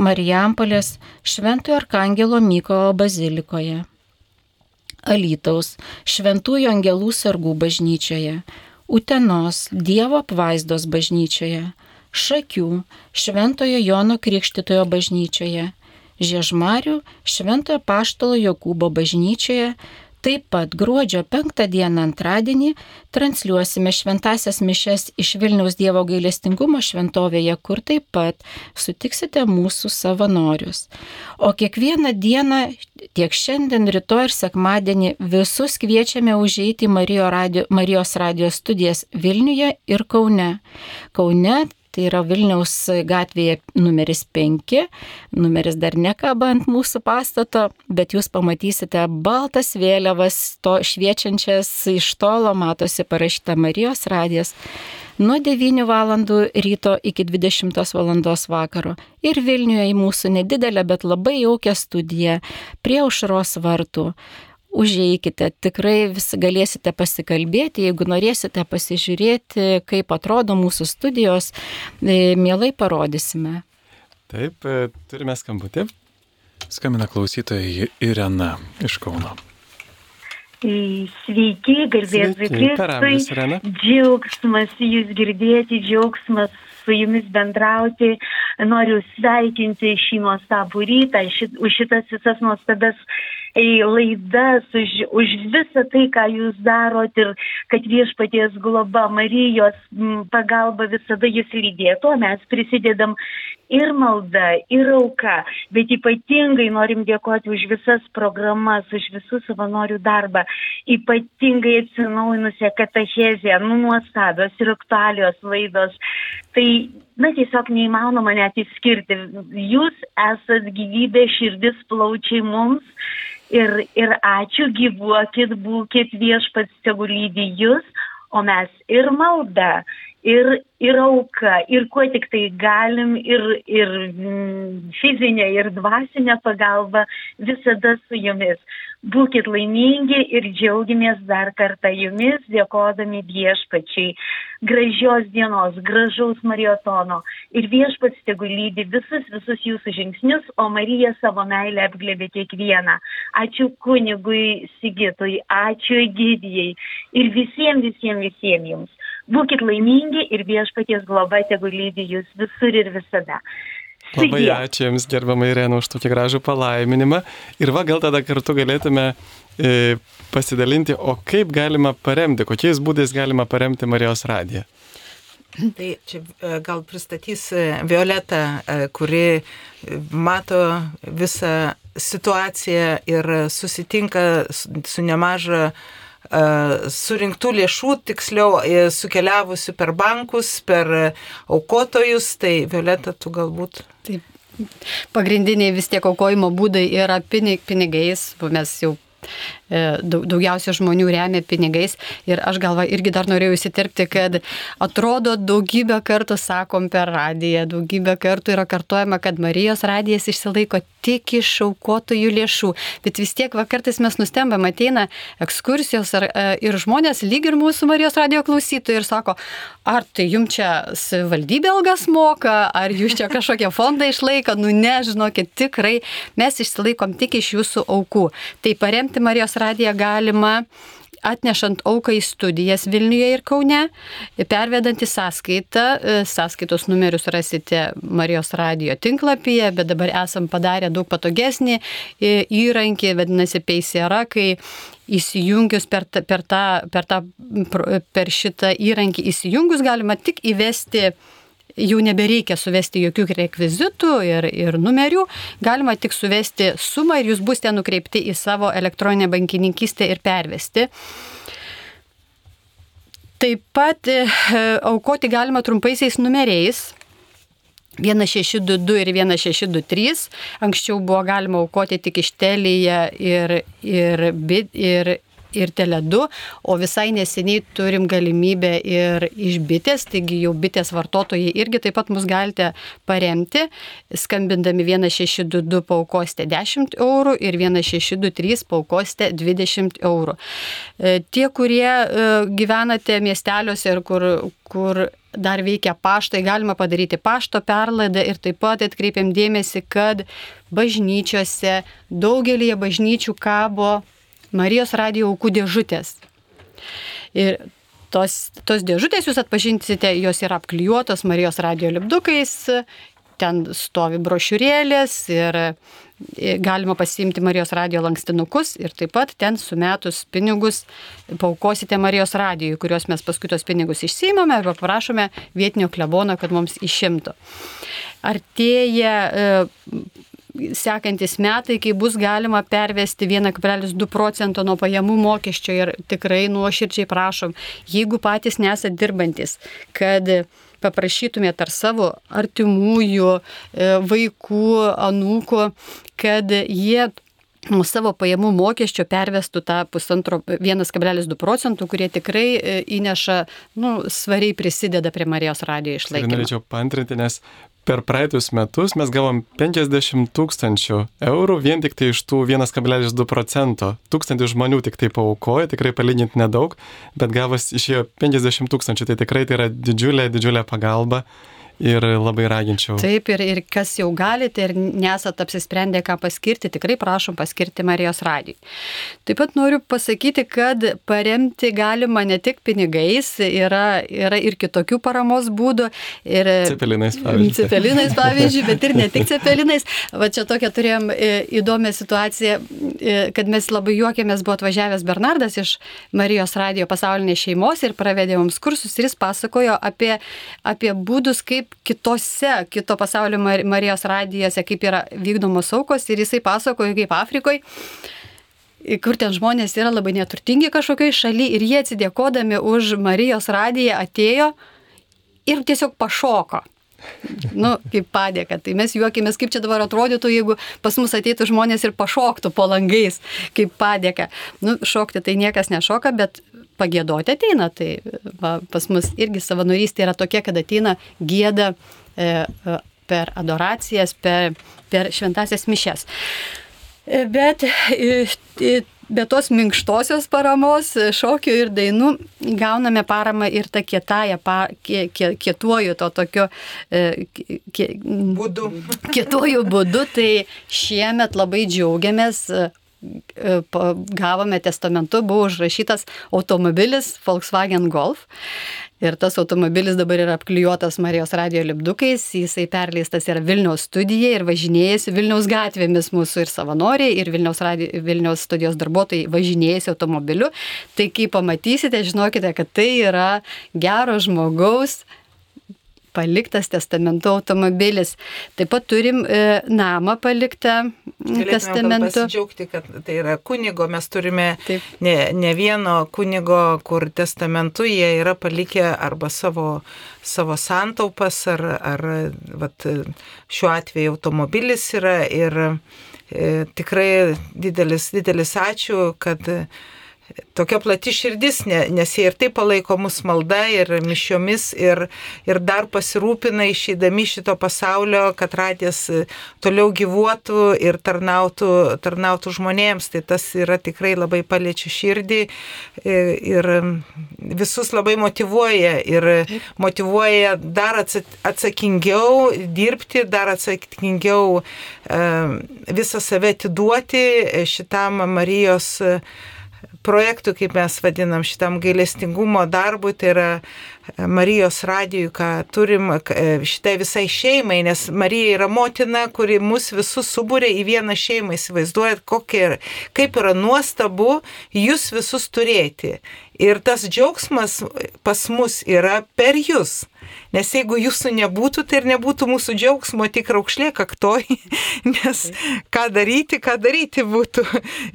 Marijampolės Šventojo Arkangelo Mykolo bazilikoje, Alytaus Šventųjų Angelų sargų bažnyčioje, Utenos Dievo apvaizdos bažnyčioje, Šakių Šventojo Jono Krikštitojo bažnyčioje, Žiežmarių Šventojo Paštalo Jokūbo bažnyčioje, Taip pat gruodžio 5 dieną antradienį transliuosime šventasias mišes iš Vilniaus Dievo gailestingumo šventovėje, kur taip pat sutiksite mūsų savanorius. O kiekvieną dieną, tiek šiandien, rytoj ir sekmadienį, visus kviečiame užeiti į Marijos radio, Marijos radio studijas Vilniuje ir Kaune. Kaune tai yra Vilniaus gatvėje numeris 5, numeris dar nekaba ant mūsų pastato, bet jūs pamatysite baltas vėliavas, to šviečiančias iš tolo matosi parašyta Marijos radijas nuo 9 val. ryto iki 20 val. vakaro. Ir Vilniuje į mūsų nedidelę, bet labai jaukę studiją prie aušros vartų užeikite, tikrai vis galėsite pasikalbėti, jeigu norėsite pasižiūrėti, kaip atrodo mūsų studijos, e, mielai parodysime. Taip, e, turime skambutį. Skambina klausytoja Irena iš Kauno. Sveiki, garbės Kristui. Džiaugsmas jūs girdėti, džiaugsmas su jumis bendrauti. Noriu sveikinti šį nuostabų rytą, šit, už šitas visas nuostabes laidas, už, už visą tai, ką jūs darot ir kad viešpaties globa Marijos pagalba visada jūs lydėtų, o mes prisidedam ir malda, ir auka, bet ypatingai norim dėkoti už visas programas, už visų savanorių darbą, ypatingai atsinaujinusią katachezę, nu nuostabios ir aktualios laidos. Tai, na, tiesiog neįmanoma net įskirti. Jūs esat gyvybė, širdis plaučiai mums Ir, ir ačiū, gyvuokit, būkit viešpats tegu lydi jūs, o mes ir malda, ir, ir auka, ir kuo tik tai galim, ir, ir fizinė, ir dvasinė pagalba visada su jumis. Būkit laimingi ir džiaugiamės dar kartą jumis, dėkodami viešpačiai. Gražios dienos, gražaus mariotono. Ir viešpats tegu lydi visus, visus jūsų žingsnius, o Marija savo meilę apglėbė kiekvieną. Ačiū kunigui Sigitui, ačiū Gydijai ir visiems, visiems, visiems jums. Būkit laimingi ir viešpaties globa tegu lydi jūs visur ir visada. Labai ačiū Jums, gerbama Irena, už tokį gražų palaiminimą. Ir va, gal tada kartu galėtume e, pasidalinti, o kaip galima paremti, kokiais būdais galima paremti Marijos radiją. Tai čia e, gal pristatys e, Violeta, e, kuri mato visą situaciją ir susitinka su nemaža surinktų lėšų, tiksliau sukeliavusių per bankus, per aukotojus, tai Violeta, tu galbūt. Taip. Pagrindiniai vis tiek aukojimo būdai yra pinigais, mes jau E, daugiausia žmonių remia pinigais. Ir aš galva irgi dar norėjau įsiterpti, kad atrodo daugybę kartų sakom per radiją, daugybę kartų yra kartuojama, kad Marijos radijas išsilaiko tik iš aukotojų lėšų. Bet vis tiek vakartais mes nustembam, ateina ekskursijos ar, e, ir žmonės lyg ir mūsų Marijos radijo klausytojai ir sako, ar tai jums čia valdybė algas moka, ar jūs čia kažkokią fondą išlaiko, nu nežinokit, tikrai mes išsilaikom tik iš jūsų aukų. Tai paremti Marijos radiją galima atnešant auką į studijas Vilniuje ir Kaune, pervedant į sąskaitą. E, sąskaitos numerius rasite Marijos radio tinklapyje, bet dabar esam padarę daug patogesnį e, įrankį, vadinasi Peisera, kai įsijungius per, ta, per, tą, per, tą, per šitą įrankį įsijungus galima tik įvesti jau nebereikia suvesti jokių rekvizitų ir, ir numerių, galima tik suvesti sumą ir jūs būsite nukreipti į savo elektroninę bankininkystę ir pervesti. Taip pat e, aukoti galima trumpaisiais numeriais. 1622 ir 1623. Anksčiau buvo galima aukoti tik iš telėje ir, ir, ir, ir Tele2, o visai neseniai turim galimybę ir iš bitės, taigi jau bitės vartotojai irgi taip pat mus galite paremti, skambindami 1622 paukosite 10 eurų ir 1623 paukosite 20 eurų. E, tie, kurie e, gyvenate miesteliuose ir kur, kur dar veikia paštai, galima padaryti pašto perlaidą ir taip pat atkreipiam dėmesį, kad bažnyčiose, daugelį bažnyčių kabo Marijos radio aukų dėžutės. Ir tos, tos dėžutės jūs atpažinsite, jos yra apklijuotos Marijos radio lipdukais, ten stovi brošiūrėlės ir galima pasiimti Marijos radio lankstinukus ir taip pat ten sumetus pinigus paukosite Marijos radijui, kuriuos mes paskui tos pinigus išsiimame arba prašome vietinio klebono, kad mums išimtų. Artėja sekantis metai, kai bus galima pervesti 1,2 procento nuo pajamų mokesčio ir tikrai nuoširdžiai prašom, jeigu patys nesat dirbantis, kad paprašytumėte ar savo artimųjų, e, vaikų, anūkų, kad jie nuo savo pajamų mokesčio pervestų tą pusantro 1,2 procentų, kurie tikrai e, įneša, nu, svariai prisideda prie Marijos radijo išlaikymo. Norėčiau pantrinti, nes per praeitus metus mes gavom 50 tūkstančių eurų vien tik tai iš tų 1,2 procento. Tūkstantį žmonių tik tai paukojo, tikrai palyginti nedaug, bet gavas išėjo 50 tūkstančių, tai tikrai tai yra didžiulė, didžiulė pagalba ir labai raginčiau. Taip, ir, ir kas jau galite ir nesat apsisprendę, ką paskirti, tikrai prašom paskirti Marijos radijui. Taip pat noriu pasakyti, kad paremti galima ne tik pinigais, yra, yra ir kitokių paramos būdų. Ir, cepelinais, pavyzdžiui. Cepelinais, pavyzdžiui, bet ir ne tik cepelinais. Va čia tokia turėjom e, įdomią situaciją, e, kad mes labai juokėmės, buvo atvažiavęs Bernardas iš Marijos radijo pasaulinės šeimos ir pravedė mums kursus ir jis pasakojo apie, apie būdus, kaip kaip kitose, kito pasaulio Marijos radijose, kaip yra vykdomos aukos ir jisai pasakojo, kaip Afrikoje kur ten žmonės yra labai neturtingi kažkokiai šaly ir jie atsidėkodami už Marijos radiją atėjo ir tiesiog pašoko. Nu, kaip padėka. Tai mes juokėmės, kaip čia dabar atrodytų, jeigu pas mus ateitų žmonės ir pašoktų po langais, kaip padėka. Nu, šokti tai niekas nešoka, bet pagėdoti ateina. Tai va, pas mus irgi savanorystė yra tokia, kad ateina gėda e, e, per adoracijas, per, per šventasias mišes. E, bet e, be tos minkštosios paramos, šokių ir dainų gauname paramą ir tą kietąją, kietuoju to tokio kie, būdu. Kietuoju būdu, tai šiemet labai džiaugiamės gavome testamentu, buvo užrašytas automobilis Volkswagen Golf. Ir tas automobilis dabar yra apklijuotas Marijos radio lipdukais, jisai perleistas yra Vilniaus studija ir važinėjasi Vilniaus gatvėmis mūsų ir savanoriai, ir Vilniaus, radio, Vilniaus studijos darbuotojai važinėjasi automobiliu. Tai kai pamatysite, žinokite, kad tai yra gero žmogaus paliktas testamentu automobilis. Taip pat turim e, namą paliktą testamentu. Pasidžiaugti, kad tai yra kunigo, mes turime Taip. ne, ne vieno kunigo, kur testamentu jie yra palikę arba savo, savo santaupas, ar, ar vat, šiuo atveju automobilis yra ir e, tikrai didelis, didelis ačiū, kad e, tokia plati širdis, nes jie ir taip palaiko mus malda ir mišiomis ir, ir dar pasirūpina išeidami šito pasaulio, kad radės toliau gyvuotų ir tarnautų, tarnautų žmonėms. Tai tas yra tikrai labai paliečia širdį ir visus labai motivuoja ir motivuoja dar atsakingiau dirbti, dar atsakingiau visą save atiduoti šitam Marijos projektų, kaip mes vadinam, šitam gailestingumo darbui, tai yra e, Marijos radijui, ką turim e, šitai visai šeimai, nes Marija yra motina, kuri mus visus subūrė į vieną šeimą. Įsivaizduojat, kokia, kaip yra nuostabu jūs visus turėti. Ir tas džiaugsmas pas mus yra per jūs. Nes jeigu jūsų nebūtų, tai ir nebūtų mūsų džiaugsmo tik raukšlė kaktoj. Nes ką daryti, ką daryti būtų.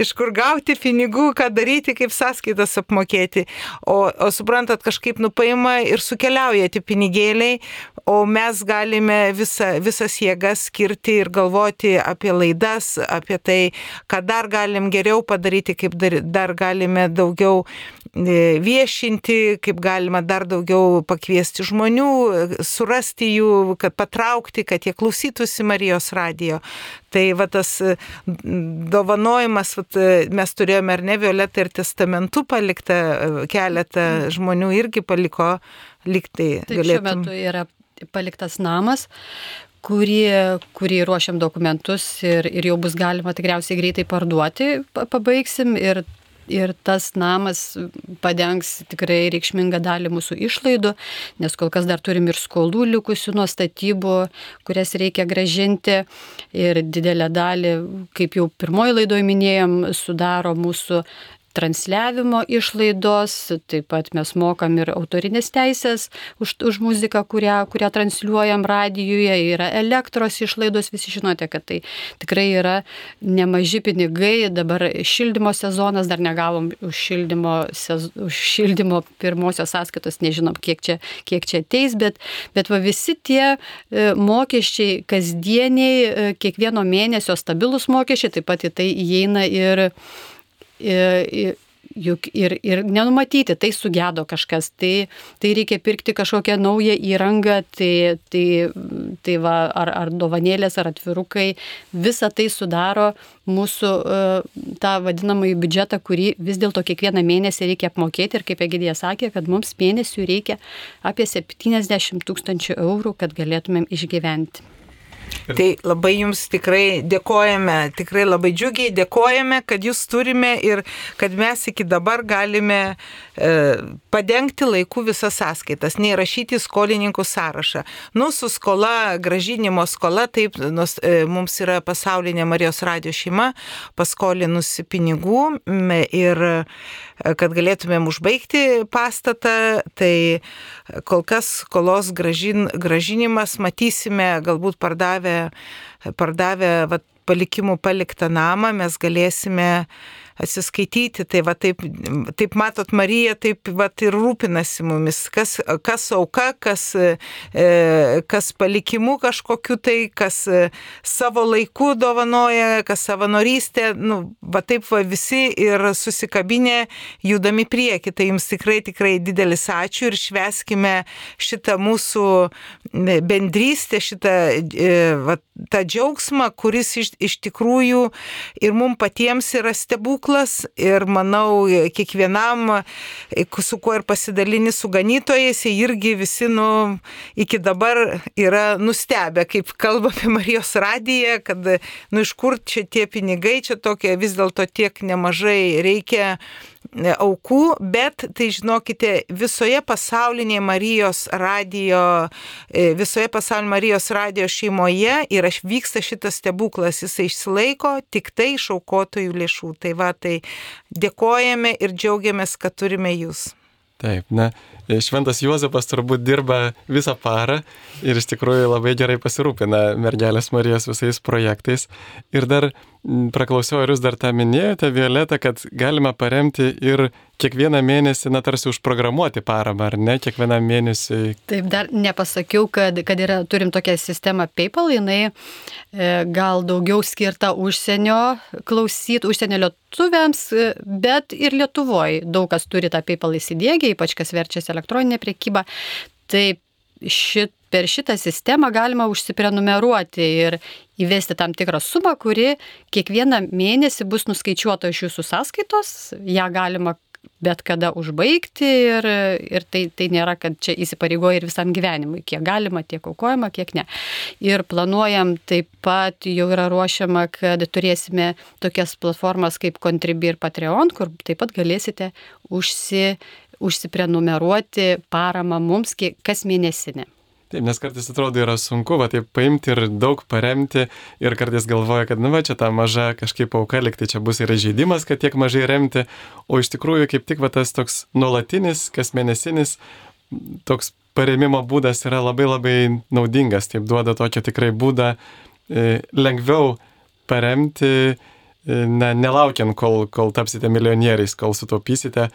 Iš kur gauti pinigų, ką daryti, kaip sąskaitas apmokėti. O, o suprantat, kažkaip nupaima ir sukeliauja tie pinigėliai, o mes galime visa, visas jėgas skirti ir galvoti apie laidas, apie tai, ką dar galim geriau padaryti, kaip dar, dar galime daugiau viešinti, kaip galima dar daugiau pakviesti žmonių, surasti jų, kad patraukti, kad jie klausytųsi Marijos radijo. Tai va tas dovanojimas, va, mes turėjome ar ne Violetą ir testamentu paliktą, keletą žmonių irgi paliko liktai. Taip, galėtum... šiuo metu yra paliktas namas, kurį, kurį ruošiam dokumentus ir, ir jau bus galima tikriausiai greitai parduoti, pabaigsim ir ir tas namas padengs tikrai reikšmingą dalį mūsų išlaidų, nes kol kas dar turim ir skolų likusių nuo statybų, kurias reikia gražinti. Ir didelę dalį, kaip jau pirmoji laidoje minėjom, sudaro mūsų transliavimo išlaidos, taip pat mes mokam ir autorinės teisės už, už muziką, kurią, kurią transliuojam radijuje, yra elektros išlaidos, visi žinote, kad tai tikrai yra nemaži pinigai, dabar šildymo sezonas, dar negavom už šildymo, sez, už šildymo pirmosios sąskaitos, nežinom, kiek čia, kiek čia ateis, bet, bet va visi tie e, mokesčiai kasdieniai, e, kiekvieno mėnesio stabilus mokesčiai, taip pat į tai įeina ir juk ir, ir nenumatyti, tai sugedo kažkas, tai, tai reikia pirkti kažkokią naują įrangą, tai, tai, tai va, ar, ar dovanėlės, ar atvirukai, visa tai sudaro mūsų tą vadinamąjį biudžetą, kurį vis dėlto kiekvieną mėnesį reikia apmokėti ir kaip Egidija sakė, kad mums mėnesių reikia apie 70 tūkstančių eurų, kad galėtumėm išgyventi. Tai labai jums tikrai dėkojame, tikrai labai džiugiai dėkojame, kad jūs turime ir kad mes iki dabar galime e, padengti laiku visas sąskaitas, neįrašyti skolininkų sąrašą. Nu, su skola, gražinimo skola, taip, nus, e, mums yra pasaulinė Marijos radio šeima paskolinusi pinigų ir e, kad galėtumėm užbaigti pastatą, tai kol kas skolos gražin, gražinimas matysime, galbūt pardavę pardavę vat, palikimų paliktą namą, mes galėsime atsiskaityti. Tai va taip, taip matot, Marija taip va ir rūpinasi mumis, kas, kas auka, kas, e, kas palikimu kažkokiu tai, kas e, savo laiku dovanoja, kas savanorystė, nu, va taip va visi ir susikabinė judami prieki. Tai jums tikrai, tikrai didelis ačiū ir šveskime šitą mūsų bendrystę, šitą e, va, tą džiaugsmą, kuris iš, iš tikrųjų ir mums patiems yra stebuklas ir manau kiekvienam, su kuo ir pasidalini su ganytojais, jie irgi visi nu, iki dabar yra nustebę, kaip kalba apie Marijos radiją, kad nu iš kur čia tie pinigai, čia tokie vis dėlto tiek nemažai reikia E, aukų, bet tai žinokite, visoje pasaulinėje Marijos radijo, e, visoje pasaulinėje Marijos radijo šeimoje ir aš vyksta šitas stebuklas, jisai išsilaiko tik tai iš aukotojų lėšų. Tai va, tai dėkojame ir džiaugiamės, kad turime jūs. Taip, na, Šventas Juozapas turbūt dirba visą parą ir iš tikrųjų labai gerai pasirūpina mergelės Marijos visais projektais. Ir dar praklausiau, ar jūs dar tą minėjote, Violeta, kad galima paremti ir kiekvieną mėnesį, na, tarsi užprogramuoti paramą, ar ne, kiekvieną mėnesį. Taip, dar nepasakiau, kad, kad yra, turim tokią sistemą PayPal, jinai e, gal daugiau skirta užsienio klausyt, užsienio lietuviams, e, bet ir Lietuvoje daug kas turi tą PayPal įsidėgę, ypač kas verčiasi elektroninė priekyba. Tai šit, per šitą sistemą galima užsiprenumeruoti ir įvesti tam tikrą sumą, kuri kiekvieną mėnesį bus nuskaičiuota iš jūsų sąskaitos, ją galima bet kada užbaigti ir, ir tai, tai nėra, kad čia įsipareigoja ir visam gyvenimui, kiek galima, tiek aukojama, kiek ne. Ir planuojam taip pat, jau yra ruošiama, kad turėsime tokias platformas kaip Contribui ir Patreon, kur taip pat galėsite užsi, užsiprenumeruoti paramą mums kas mėnesinę. Taip, nes kartais atrodo yra sunku, va taip paimti ir daug paremti ir kartais galvoja, kad, nu va, čia ta maža kažkaip auka likti, čia bus ir žaidimas, kad tiek mažai remti, o iš tikrųjų kaip tik va tas toks nuolatinis, kas mėnesinis, toks paremimo būdas yra labai labai naudingas, taip duoda tokį tikrai būdą e, lengviau paremti, e, ne, nelaukiant, kol, kol tapsite milijonieriais, kol sutaupysite.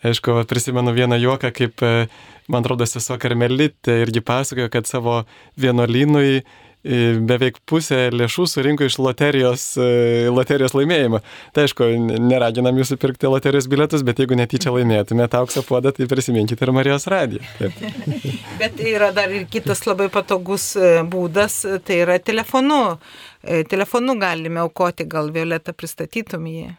Aišku, prisimenu vieną juoką, kaip, e, man atrodo, sesuo Karmelitė irgi pasakojo, kad savo vienuolynui e, beveik pusę lėšų surinko iš loterijos, e, loterijos laimėjimo. Tai aišku, neraginam jūsų pirkti loterijos bilietus, bet jeigu netyčia laimėtumėte auksą puodą, tai prisiminkite ir Marijos radiją. bet yra dar ir kitas labai patogus būdas, tai yra telefonu. Telefonu galime aukoti, gal Violeta pristatytum jį.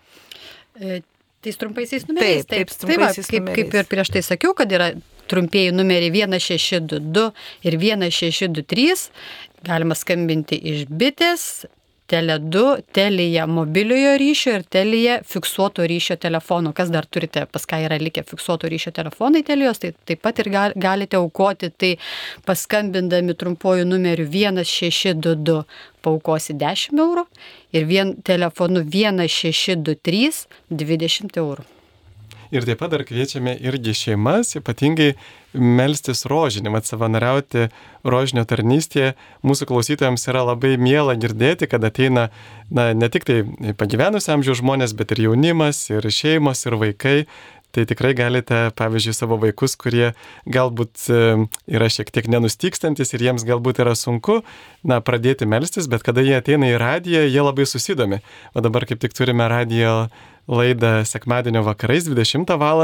Tais trumpaisiais numeriais. Taip, taip, trumpaisiais taip, va, kaip, kaip ir prieš tai sakiau, kad yra trumpieji numeriai 1622 ir 1623. Galima skambinti iš bitės, Tele2, Telija mobiliojo ryšio ir Telija fiksuoto ryšio telefonų. Kas dar turite, pas ką yra likę fiksuoto ryšio telefonai Telijos, tai taip pat ir galite aukoti, tai paskambindami trumpuoju numeriu 1622 paukosi 10 eurų ir vien telefonu 1623 20 eurų. Ir taip pat dar kviečiame irgi šeimas, ypatingai melstis rožinį, mat savanoriauti rožinio tarnystėje. Mūsų klausytojams yra labai miela girdėti, kad ateina na, ne tik tai pagyvenusiam amžiaus žmonės, bet ir jaunimas, ir šeimos, ir vaikai. Tai tikrai galite, pavyzdžiui, savo vaikus, kurie galbūt yra šiek tiek nenustykstantis ir jiems galbūt yra sunku, na, pradėti melstis, bet kada jie ateina į radiją, jie labai susidomi. O dabar kaip tik turime radijo laidą sekmadienio vakarais 20 val.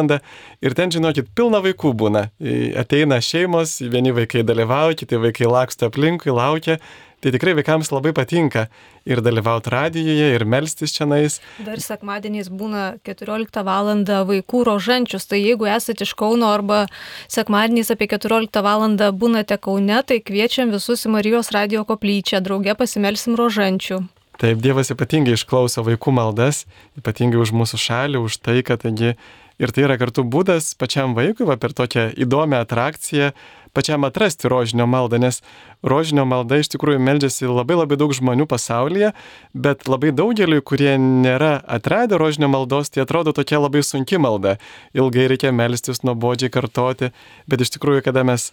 ir ten, žinokit, pilna vaikų būna. Ateina šeimos, vieni vaikai dalyvauja, kiti vaikai laksto aplinkui, laukia. Tai tikrai vaikams labai patinka ir dalyvauti radijoje, ir melstis čia nais. Dar sekmadieniais būna 14 val. vaikų rožančius, tai jeigu esate iš Kauno arba sekmadieniais apie 14 val. būnate Kaune, tai kviečiam visus į Marijos radio koplyčią, drauge pasimelsim rožančių. Taip, Dievas ypatingai išklauso vaikų maldas, ypatingai už mūsų šalį, už tai, kad taigi ir tai yra kartu būdas pačiam vaikui, va, per tokią įdomią atrakciją, pačiam atrasti rožinio maldą, nes rožinio malda iš tikrųjų meldžiasi labai labai daug žmonių pasaulyje, bet labai daugeliu, kurie nėra atradę rožinio maldos, tai atrodo tokia labai sunki malda. Ilgai reikia melstis, nuobodžiai kartoti, bet iš tikrųjų, kada mes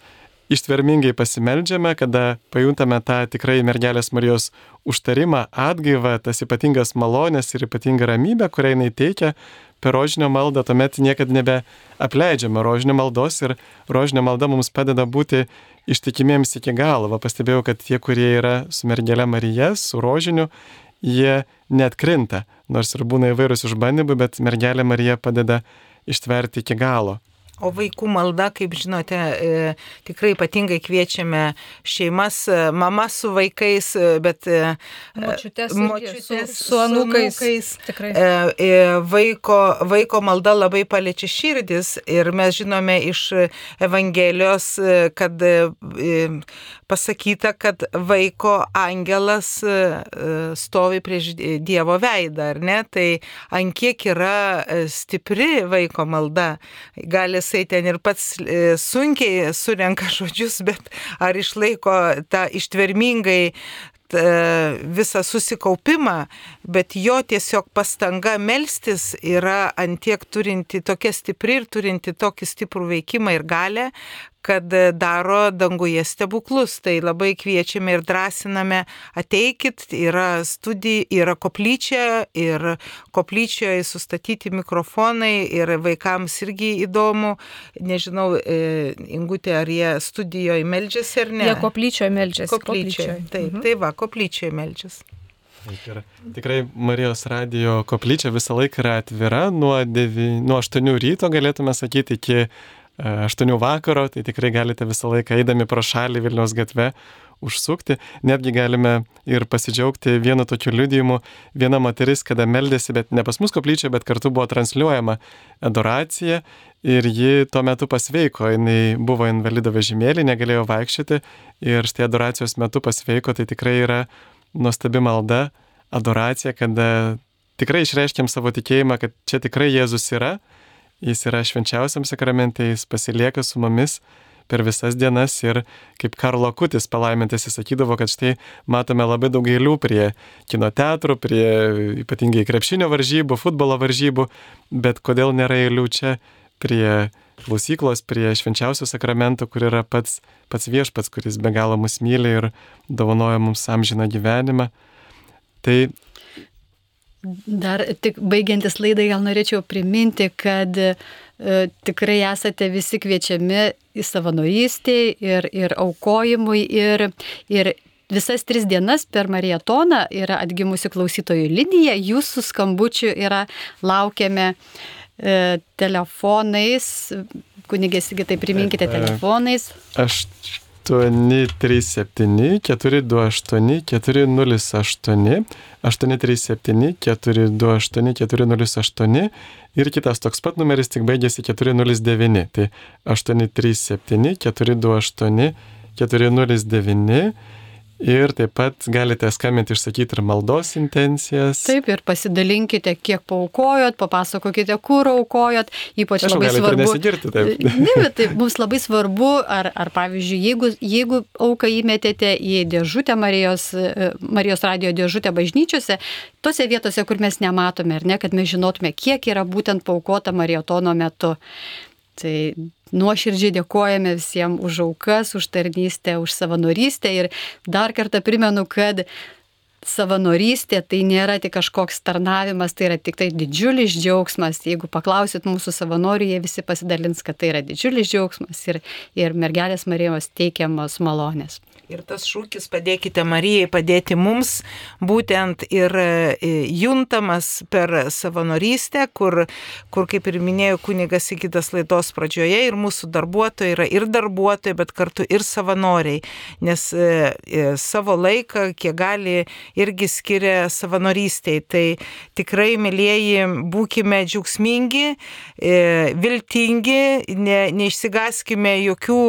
ištvermingai pasimeldžiame, kada pajuntame tą tikrai mergelės Marijos užtarimą, atgaivą, tas ypatingas malonės ir ypatingą ramybę, kurią jinai teikia, per rožinio maldą tuomet niekada nebeapleidžiame rožinio maldos ir rožinio malda mums padeda būti ištikimiems iki galo. Va, pastebėjau, kad tie, kurie yra su mergelė Marija, su rožiniu, jie net krinta, nors ir būna įvairūs išbandymai, bet mergelė Marija padeda ištverti iki galo. O vaikų malda, kaip žinote, e, tikrai ypatingai kviečiame šeimas, e, mama su vaikais, e, bet močiutės, močiutės su, su anūkais. anūkais. Tikrai. Vaiko, vaiko malda labai paliečia širdis ir mes žinome iš Evangelijos, kad pasakyta, kad vaiko angelas stovi prieš Dievo veidą, ar ne? Tai ant kiek yra stipri vaiko malda. Gali jisai ten ir pats e, sunkiai surenka žodžius, bet ar išlaiko tą ištvermingai visą susikaupimą, bet jo tiesiog pastanga melstis yra antiek turinti tokia stipri ir turinti tokį stiprų veikimą ir galę, kad daro danguje stebuklus. Tai labai kviečiame ir drąsiname, ateikit, yra studija, yra koplyčia ir koplyčioje sustatyti mikrofonai ir vaikams irgi įdomu. Nežinau, e, Ingutė, ar jie studijoje meldžiasi ar ne? Jie koplyčioje meldžiasi. Koplyčioje. Taip, mhm. tai va, koplyčioje meldžiasi. Ir tikrai Marijos radio koplyčia visą laiką yra atvira nuo, 9, nuo 8 ryto, galėtume sakyti, iki 8 vakaro, tai tikrai galite visą laiką eidami pro šalį Vilniaus gatve užsukti. Netgi galime ir pasidžiaugti vienu tokiu liudijimu. Viena moteris, kada meldėsi, bet ne pas mus koplyčia, bet kartu buvo transliuojama adoracija ir ji tuo metu pasveiko. Jis buvo invalido vežimėlį, negalėjo vaikščioti ir štai adoracijos metu pasveiko. Tai tikrai yra nuostabi malda, adoracija, kada tikrai išreiškiam savo tikėjimą, kad čia tikrai Jėzus yra jis yra švenčiausiam sakramente, jis pasilieka su mumis per visas dienas ir kaip Karlo Kutis palaimintas jis sakydavo, kad štai matome labai daug eilių prie kino teatrų, prie ypatingai krepšinio varžybų, futbolo varžybų, bet kodėl nėra eilių čia prie klausyklos, prie švenčiausio sakramento, kur yra pats, pats viešpats, kuris be galo mus myli ir dovanoja mums amžiną gyvenimą. Tai Dar tik baigiantis laidai gal norėčiau priminti, kad e, tikrai esate visi kviečiami į savanorystį ir, ir aukojimui ir, ir visas tris dienas per marietoną yra atgimusi klausytojų linija, jūsų skambučių yra laukiame e, telefonais, kunigės, tai priminkite telefonais. Aš 837 428 408 837 428 408 ir kitas toks pat numeris tik baigėsi 409. Tai 837 428 409 Ir taip pat galite skambinti išsakyti ir maldos intencijas. Taip, ir pasidalinkite, kiek paukojot, papasakokite, kur aukojot. Ypač Aš labai svarbu. Nesigirti, taip. Ne, bet tai mums labai svarbu, ar, ar pavyzdžiui, jeigu, jeigu auką įmetėte į dėžutę Marijos, Marijos radio dėžutę bažnyčiose, tose vietose, kur mes nematome, ar ne, kad mes žinotume, kiek yra būtent paukota Marijotono metu. Tai nuoširdžiai dėkojame visiems už aukas, už tarnystę, už savanorystę ir dar kartą primenu, kad savanorystė tai nėra tik kažkoks tarnavimas, tai yra tik tai didžiulis džiaugsmas. Jeigu paklausit mūsų savanorių, jie visi pasidalins, kad tai yra didžiulis džiaugsmas ir, ir mergelės Marijos teikiamos malonės. Ir tas šūkis padėkite Marijai, padėti mums, būtent ir e, juntamas per savanorystę, kur, kur kaip ir minėjo kunigas į kitas laidos pradžioje, ir mūsų darbuotojai yra ir darbuotojai, bet kartu ir savanoriai, nes e, e, savo laiką, kiek gali, irgi skiria savanorystiai. Tai tikrai, mėlyjeji, būkime džiaugsmingi, viltingi, ne, neišsigaskime jokių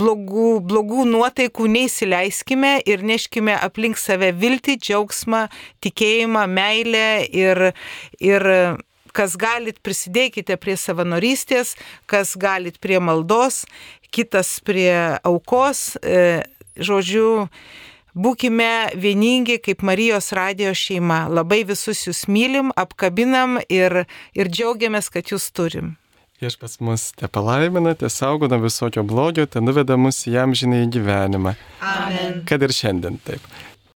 blogų, blogų nuotaikų nuotaikų neįsileiskime ir neškime aplink save viltį, džiaugsmą, tikėjimą, meilę ir, ir kas galit prisidėkite prie savanorystės, kas galit prie maldos, kitas prie aukos. E, žodžiu, būkime vieningi kaip Marijos radio šeima. Labai visus jūs mylim, apkabinam ir, ir džiaugiamės, kad jūs turim. Viešpats mus te palaimina, te saugo nuo visokio blogio, te nuveda mus į jam žinai gyvenimą. Amen. Kad ir šiandien taip.